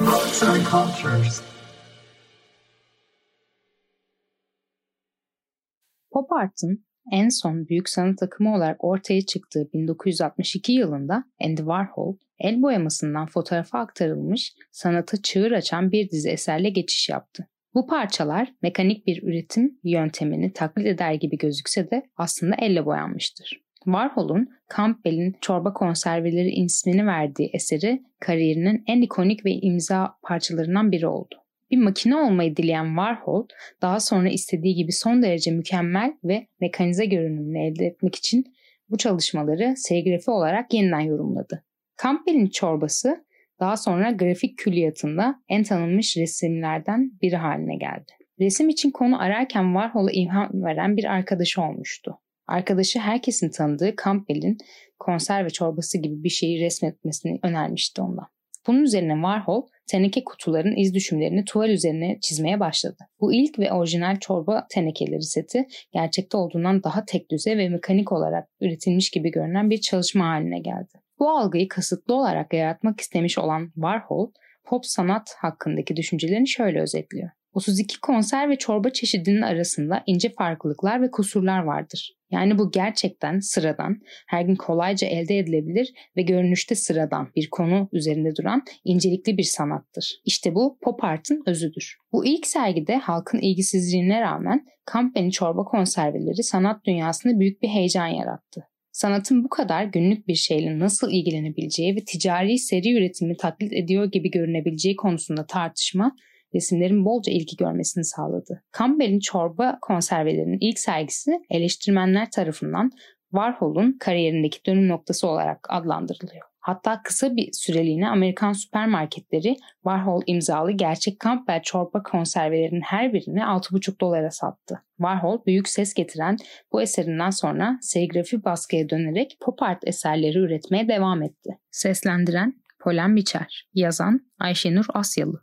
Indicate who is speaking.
Speaker 1: Arts and Cultures. Pop Art'ın en son büyük sanat akımı olarak ortaya çıktığı 1962 yılında Andy Warhol, el boyamasından fotoğrafa aktarılmış sanata çığır açan bir dizi eserle geçiş yaptı. Bu parçalar mekanik bir üretim yöntemini taklit eder gibi gözükse de aslında elle boyanmıştır. Warhol'un Campbell'in çorba konserveleri ismini verdiği eseri kariyerinin en ikonik ve imza parçalarından biri oldu. Bir makine olmayı dileyen Warhol, daha sonra istediği gibi son derece mükemmel ve mekanize görünümünü elde etmek için bu çalışmaları serigrafi olarak yeniden yorumladı. Campbell'in çorbası daha sonra grafik külliyatında en tanınmış resimlerden biri haline geldi. Resim için konu ararken Warhol'a ilham veren bir arkadaşı olmuştu. Arkadaşı herkesin tanıdığı Campbell'in konserve çorbası gibi bir şeyi resmetmesini önermişti ondan. Bunun üzerine Warhol teneke kutuların iz düşümlerini tuval üzerine çizmeye başladı. Bu ilk ve orijinal çorba tenekeleri seti gerçekte olduğundan daha tek düze ve mekanik olarak üretilmiş gibi görünen bir çalışma haline geldi. Bu algıyı kasıtlı olarak yaratmak istemiş olan Warhol, pop sanat hakkındaki düşüncelerini şöyle özetliyor. 32 konser ve çorba çeşidinin arasında ince farklılıklar ve kusurlar vardır. Yani bu gerçekten sıradan, her gün kolayca elde edilebilir ve görünüşte sıradan bir konu üzerinde duran incelikli bir sanattır. İşte bu pop art'ın özüdür. Bu ilk sergide halkın ilgisizliğine rağmen Campbell'in çorba konserveleri sanat dünyasında büyük bir heyecan yarattı. Sanatın bu kadar günlük bir şeyle nasıl ilgilenebileceği ve ticari seri üretimi taklit ediyor gibi görünebileceği konusunda tartışma resimlerin bolca ilgi görmesini sağladı. Campbell'in çorba konservelerinin ilk sergisi eleştirmenler tarafından Warhol'un kariyerindeki dönüm noktası olarak adlandırılıyor. Hatta kısa bir süreliğine Amerikan süpermarketleri Warhol imzalı gerçek Campbell çorba konservelerinin her birini 6,5 dolara sattı. Warhol büyük ses getiren bu eserinden sonra serigrafi baskıya dönerek pop art eserleri üretmeye devam etti. Seslendiren Polen Biçer, yazan Ayşenur Asyalı.